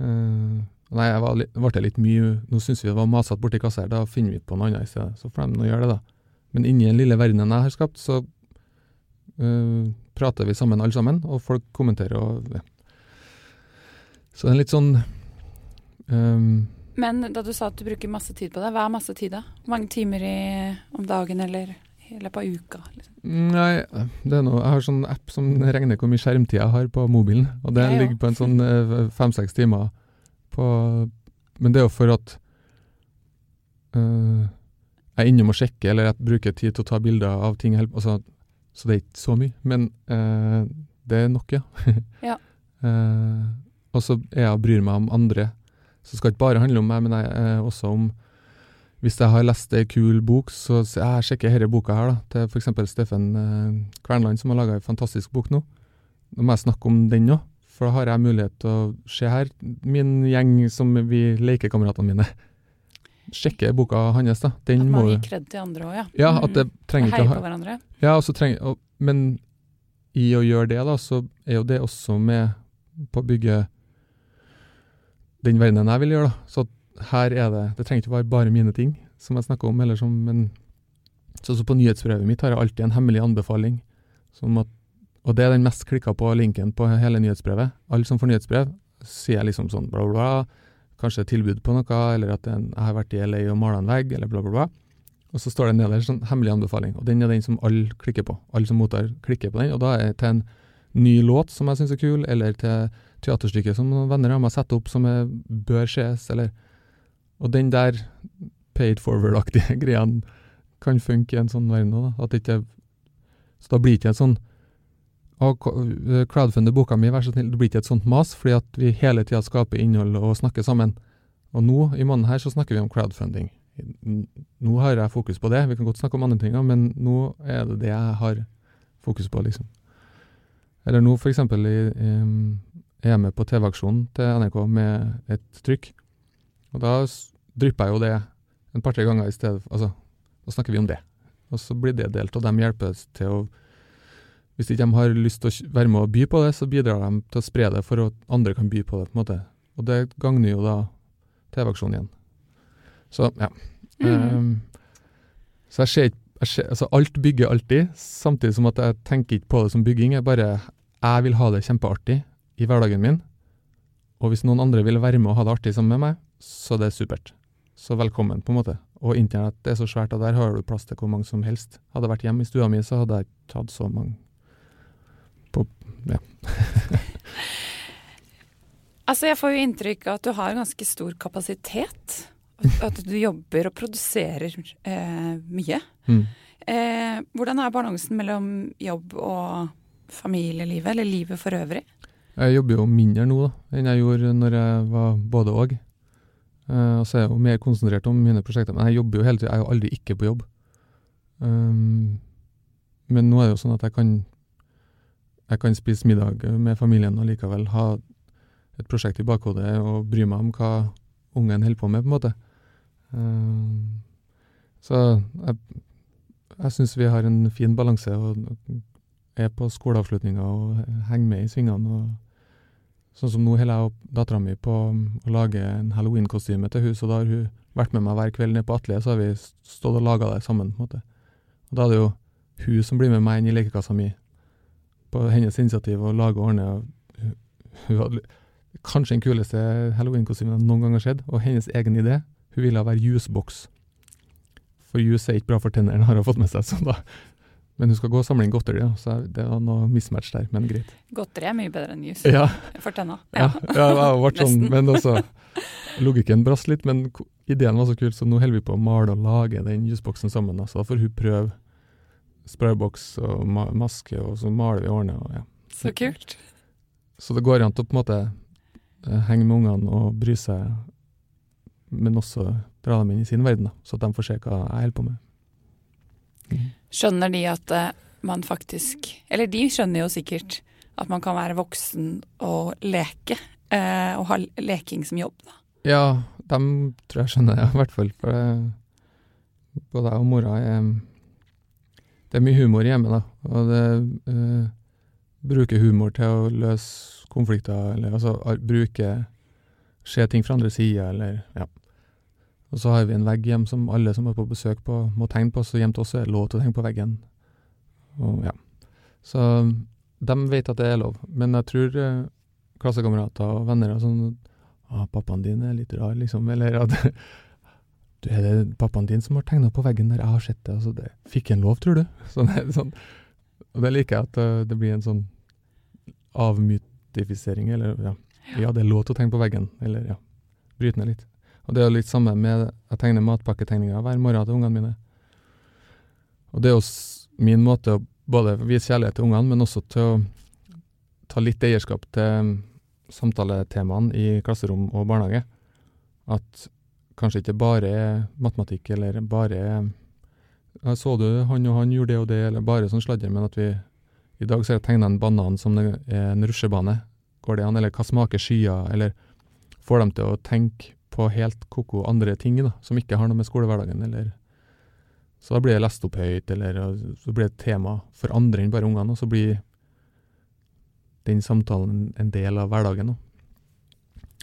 B: uh, Nei, jeg var ble litt mye Nå syns vi det var masete borti kassa her, da finner vi på noe annet i stedet. Så får de nå gjøre det, da. Men inni den lille verdenen jeg har skapt, så eh, prater vi sammen alle sammen, og folk kommenterer og ja. Så det er litt sånn um,
A: Men da du sa at du bruker masse tid på det, hva er masse tid da? Hvor mange timer i, om dagen eller i løpet av uka? Liksom?
B: Nei, det er noe, jeg har sånn app som regner hvor mye skjermtid jeg har på mobilen, og det ligger på en sånn eh, fem-seks timer på Men det er jo for at uh, jeg er innom og sjekker, eller jeg bruker tid til å ta bilder av ting, altså, så det er ikke så mye. Men eh, det er nok, ja. [laughs]
A: Ja.
B: Eh, og så er jeg og bryr meg om andre. Så det skal ikke bare handle om meg, men jeg, eh, også om hvis jeg har lest ei kul bok, så jeg sjekker denne boka her, da, til f.eks. Steffen eh, Kvernland, som har laga ei fantastisk bok nå. Da må jeg snakke om den òg, for da har jeg mulighet til å se her, min gjeng som vi lekekameratene mine. Sjekke boka hans, da. Den
A: At man gir kred til andre òg, ja.
B: Ja,
A: Mm.
B: at det trenger ikke å
A: på hverandre.
B: Ja, og så trenger, og, men i å gjøre det, da, så er jo det også med på å bygge den verdenen jeg vil gjøre, da. Så her er det Det trenger ikke være bare mine ting, som jeg snakker om, eller som Men så, så på nyhetsbrevet mitt har jeg alltid en hemmelig anbefaling. Som at og det er den mest klikka på linken på hele nyhetsbrevet. Alle som får nyhetsbrev, sier liksom sånn bla, bla, bla. Kanskje tilbud på noe, eller at en, jeg har vært i LA og mala en vegg, eller bla, bla, bla. Og så står det nederst sånn hemmelig anbefaling, og den er den som alle klikker på. Alle som mottar, klikker på den, og da er det til en ny låt som jeg syns er kul, eller til teaterstykket som noen venner av meg setter opp som jeg bør ses, eller Og den der paid forward-aktige [laughs] greia kan funke i en sånn verden òg, da. At ikke Så da blir det ikke en sånn å, crowdfunde boka mi, vær så snill. Det blir ikke et sånt mas, fordi at vi hele tida skaper innhold og snakker sammen. Og nå, i måneden her, så snakker vi om crowdfunding. Nå har jeg fokus på det. Vi kan godt snakke om andre ting, men nå er det det jeg har fokus på, liksom. Eller nå, eksempel, er jeg med på TV-aksjonen til NRK med et trykk. Og da drypper jeg jo det en par-tre ganger i stedet. Altså, da snakker vi om det. Og så blir det delt, og de hjelper til å Hvis ikke de har lyst til å være med og by på det, så bidrar de til å spre det for at andre kan by på det. på en måte. Og det gagner jo da TV-aksjonen igjen. Så ja. Mm. Um, så jeg ser ikke altså Alt bygger alltid, samtidig som at jeg tenker ikke på det som bygging. Jeg bare jeg vil ha det kjempeartig i hverdagen min. Og hvis noen andre vil være med og ha det artig sammen med meg, så det er supert. Så velkommen, på en måte. Og internett er så svært, og der har du plass til hvor mange som helst. Hadde jeg vært hjemme i stua mi, så hadde jeg ikke hatt så mange på Ja. [laughs]
A: altså, jeg får jo inntrykk av at du har ganske stor kapasitet. At du jobber og produserer eh, mye. Mm. Eh, hvordan er balansen mellom jobb og familielivet, eller livet for øvrig?
B: Jeg jobber jo mindre nå da, enn jeg gjorde når jeg var både og. Eh, og så er jeg jo mer konsentrert om mine prosjekter. Men jeg jobber jo hele tida. Jeg er jo aldri ikke på jobb. Um, men nå er det jo sånn at jeg kan jeg kan spise middag med familien og likevel ha et prosjekt i bakhodet og bry meg om hva ungen holder på med, på en måte. Um, så jeg, jeg syns vi har en fin balanse og er på skoleavslutninga og henger med i svingene. og Sånn som nå holder jeg og dattera mi på å lage en halloween-kostyme til hus, og da har hun vært med meg hver kveld nede på atelieret, så har vi stått og laga det sammen. på en måte. Og Da er det jo hun som blir med meg inn i lekekassa mi, på hennes initiativ, og lage og ordne. Hun, hun hadde kanskje den kuleste halloween-kostymen jeg noen gang har sett, og hennes egen idé. Hun ville være jusboks. For jus er ikke bra for tennene, [laughs] har hun fått med seg, sånn da men hun skal gå og samle inn godteri, ja, så det var noe mismatch der, men greit.
A: Godteri er mye bedre enn jus
B: ja.
A: for tenna. [laughs]
B: Ja, ja, ja det sånn, men også [laughs] Logikken brast litt, men ideen var så kul, så nå holder vi på å male og lage den jusboksen sammen. Så da får hun prøve sprayboks og ma maske, og så maler vi årene. Og, ja.
A: Så kult.
B: Så det går an til å på en måte eh, henge med ungene og bry seg, men også dra dem inn i sin verden, da, så at de får se hva jeg holder på med.
A: Skjønner de at uh, man faktisk Eller de skjønner jo sikkert at man kan være voksen og leke, eh, og ha leking som jobb, da.
B: Ja, dem tror jeg skjønner det, ja, i hvert fall. For det, både jeg og mora er Det er mye humor hjemme, da. Og det eh, bruker humor til å løse konflikter, eller altså bruke Se ting fra andre sida, eller ja. Og så har vi en vegg hjem som alle som er på besøk på, må tegne på, så hjemme til oss er det lov til å tegne på veggen. Og, ja. Så de vet at det er lov. Men jeg tror eh, klassekamerater og venner og sånn ah, 'Pappaen din er litt rar', liksom. Eller at du, 'Er det pappaen din som har tegna på veggen der?' 'Jeg har sett det.' Altså, det fikk en lov, tror du? [laughs] Sånn, sånn. Og det liker jeg, at uh, det blir en sånn avmytifisering, eller ja. ja. det er lov til å tegne på veggen. Eller ja, bryte ned litt. Og det er jo litt samme med Jeg tegner matpakketegninger hver morgen til ungene mine. Og det er jo min måte å både vise kjærlighet til ungene, men også til å ta litt eierskap til samtaletemaene i klasserom og barnehage. At kanskje ikke bare matematikk, eller bare Så du han og han gjorde det og det, eller bare sånn sladder, men at vi I dag så er jeg tegna en banan som er en rusjebane. Går det an? Eller hva smaker skyer? Eller får dem til å tenke på helt ko-ko andre ting da, som ikke har noe med skolehverdagen eller Så da blir det lest opp høyt, eller så blir det et tema for andre enn bare ungene, og så blir den samtalen en del av hverdagen.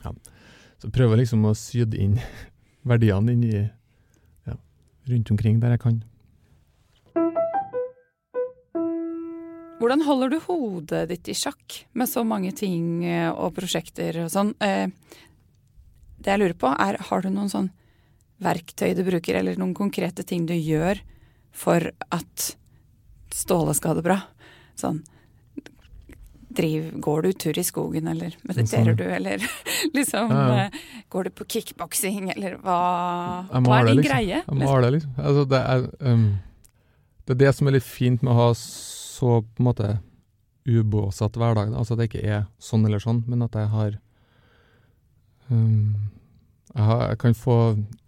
B: Ja. Så prøver jeg liksom å syde inn verdiene inn ja, rundt omkring der jeg kan.
A: Hvordan holder du hodet ditt i sjakk med så mange ting eh, og prosjekter og sånn? Eh, det jeg lurer på er, har du noen sånn verktøy du bruker, eller noen konkrete ting du gjør for at Ståle skal ha det bra? Sånn driv, Går du tur i skogen, eller mediterer du, eller [laughs] liksom
B: Ja, ja.
A: eh, Går du på kickboksing, eller hva, hva er din
B: liksom.
A: greie?
B: Jeg maler, liksom. Altså, det, er, um, det er det som er litt fint med å ha så på en måte ubåsatt hverdag. Altså at det ikke er sånn eller sånn, men at jeg har um, jeg, har, jeg kan få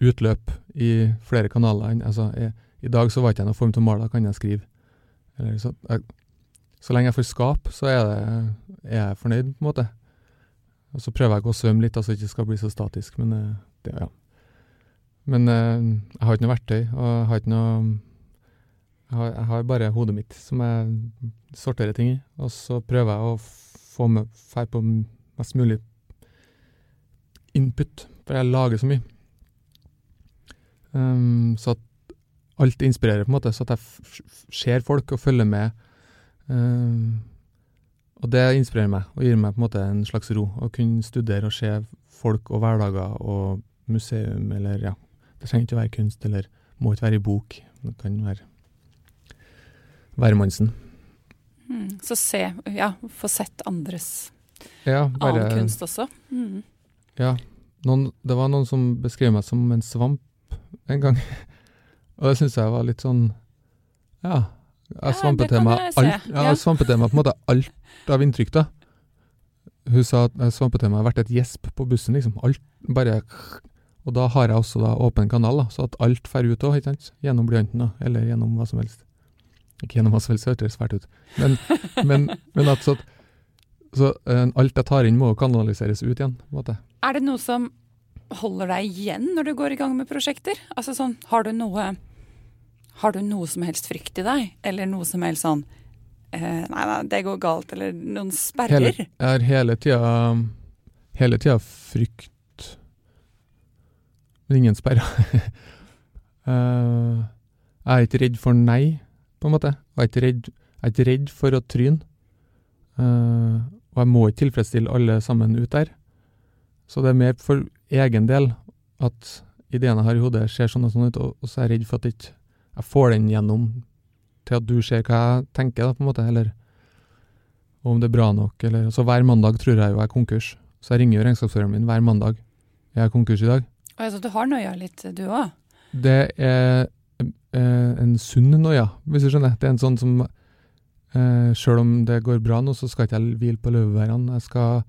B: utløp i flere kanaler. Altså, jeg, I dag så var ikke jeg noen form til å male, da kan jeg skrive. Eller, så, jeg, så lenge jeg får skap, så er, det, er jeg fornøyd, på en måte. Og så prøver jeg å svømme litt, altså ikke skal bli så statisk, men eh, det, ja. Men eh, jeg har ikke noe verktøy, og jeg har ikke noe jeg har, jeg har bare hodet mitt som jeg sorterer ting i, og så prøver jeg å få med fær på mest mulig input, for jeg lager så mye. Um, så at alt inspirerer, på en måte, så at jeg ser folk og følger med. Ehm, og det inspirerer meg, og gir meg på en måte en slags ro. Å kunne studere og se folk og hverdager og museum, eller ja. Det trenger ikke å være kunst, eller må ikke være i bok. Det kan være hvermannsen.
A: Mm, så se, ja, få sett andres
B: Ja, bare
A: annen kunst også. Mm.
B: Ja. Noen, det var noen som beskrev meg som en svamp en gang. [laughs] og det syns jeg var litt sånn Ja.
A: Ja,
B: Jeg svampet
A: det kan jeg se,
B: alt. Ja,
A: ja.
B: meg på en måte alt av inntrykk, da. Hun sa at jeg svampet til meg hvert et gjesp på bussen, liksom. Alt bare Og da har jeg også da åpen kanal, da, så at alt fer ut òg, ikke sant. Gjennom blyanten, da. Eller gjennom hva som helst. Ikke gjennom hva som helst, det hørtes svært ut. Men, men, men at så, så eh, alt jeg tar inn, må kanaliseres ut igjen, på en måte.
A: Er det noe som holder deg igjen når du går i gang med prosjekter? Altså sånn, har du noe Har du noe som helst frykt i deg? Eller noe som helst sånn eh, Nei, nei, det går galt. Eller noen sperrer?
B: Hele, jeg har hele tida Hele tida frykt Men ingen sperrer. uh, [laughs] jeg er ikke redd for nei, på en måte. Jeg er ikke redd, er ikke redd for å tryne. Uh, og jeg må ikke tilfredsstille alle sammen ut der. Så det er mer for egen del at ideene jeg har i hodet, ser sånn og sånn ut, og, og så er jeg redd for at ikke jeg får den gjennom til at du ser hva jeg tenker, da, på en måte. Eller og om det er bra nok, eller Så hver mandag tror jeg jo jeg er konkurs. Så jeg ringer jo regnskapsføreren min hver mandag. Jeg er konkurs i dag.
A: Altså, du har noia litt, du òg?
B: Det er eh, en sunn noia, hvis du skjønner. Det er en sånn som eh, Sjøl om det går bra nå, så skal ikke jeg hvile på laurbærene. Jeg skal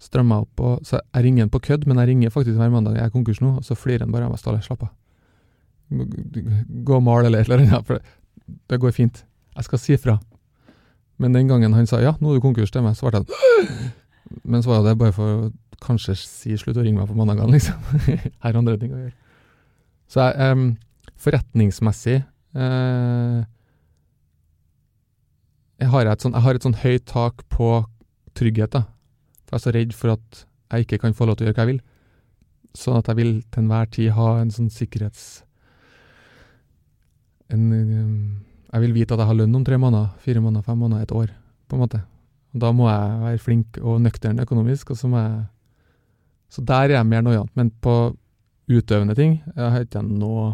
B: stramme meg opp. Og, så jeg ringer han på kødd, men jeg ringer faktisk hver mandag. Jeg er konkurs nå, og så flirer han bare av meg. Slapp av. Gå og male eller et eller annet. For det, går fint. Jeg skal si fra. Men den gangen han sa ja, nå er du konkurs til meg, så ble jeg Men så var det bare for å kanskje si slutt å ringe meg på mandagene, liksom. [laughs] Her er andre ting å gjøre. Så jeg, um, forretningsmessig uh, jeg, har et sånn, jeg har et sånn høyt tak på trygghet, da. For jeg er så redd for at jeg ikke kan få lov til å gjøre hva jeg vil. Sånn at jeg vil til enhver tid ha en sånn sikkerhets... En, jeg vil vite at jeg har lønn om tre måneder, fire måneder, fem måneder, et år, på en måte. Og da må jeg være flink og nøktern økonomisk, og så må jeg Så der er jeg mer noiant. Men på utøvende ting jeg har ikke noe,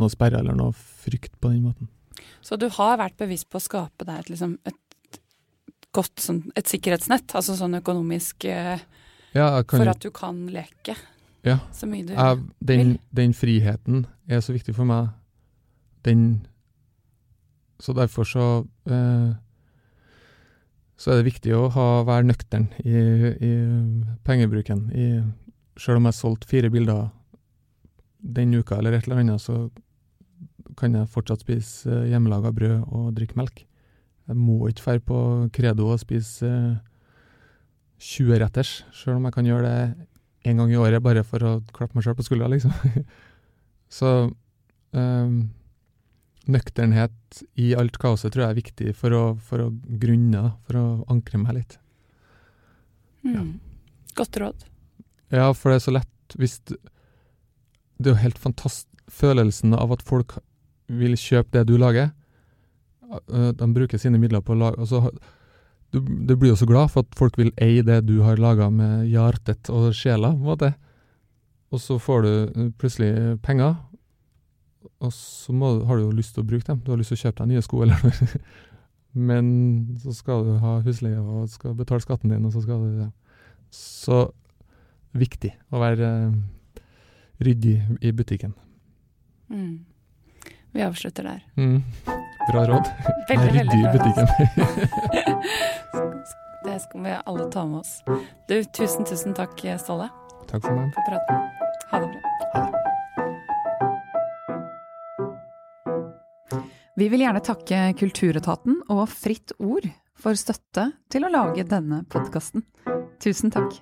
B: noe sperre eller noe frykt på den måten.
A: Så du har vært bevisst på å skape deg liksom, et godt sånn, et sikkerhetsnett, altså sånn økonomisk eh,
B: Ja,
A: For at du kan leke
B: Ja.
A: så mye du
B: jeg, den,
A: vil.
B: den friheten er så viktig for meg. Den Så derfor så eh, Så er det viktig å ha, være nøktern i, i pengebruken. I, selv om jeg har solgt fire bilder den uka eller et eller annet, så kan jeg fortsatt spise eh, hjemmelaga brød og drikke melk. Jeg må ikke dra på Credo og spise eh, 20 retters, selv om jeg kan gjøre det en gang i året bare for å klappe meg sjøl på skuldra, liksom. [laughs] Så ehm, nøkternhet i alt kaoset tror jeg er viktig for å, for å grunne, for å ankre meg litt.
A: mm. Godt råd.
B: Ja, for det er så lett hvis du, Det er jo helt fantastisk følelsen av at folk vil kjøpe det du lager. de bruker sine midler på å lage altså, du, du blir jo så glad for at folk vil eie det du har laga med hjertet og sjela, på en måte. Og så får du eh, plutselig penger, og så må, har du jo lyst til å bruke dem. Du har lyst til å kjøpe deg nye sko, [laughs] eller noe. Men så skal du ha husleie og skal betale skatten din, og så skal du ja. Så viktig å være eh, ryddig i butikken.
A: Mm. Vi avslutter der.
B: Mm. Bra råd.
A: Veldig,
B: ryddig i butikken. [laughs]
A: Det skal vi alle ta med oss. Du, tusen, tusen takk, Ståle,
B: Takk for meg.
A: for praten. Ha det bra. Vi vil gjerne takke Kulturetaten og Fritt Ord for støtte til å lage denne podkasten. Tusen takk.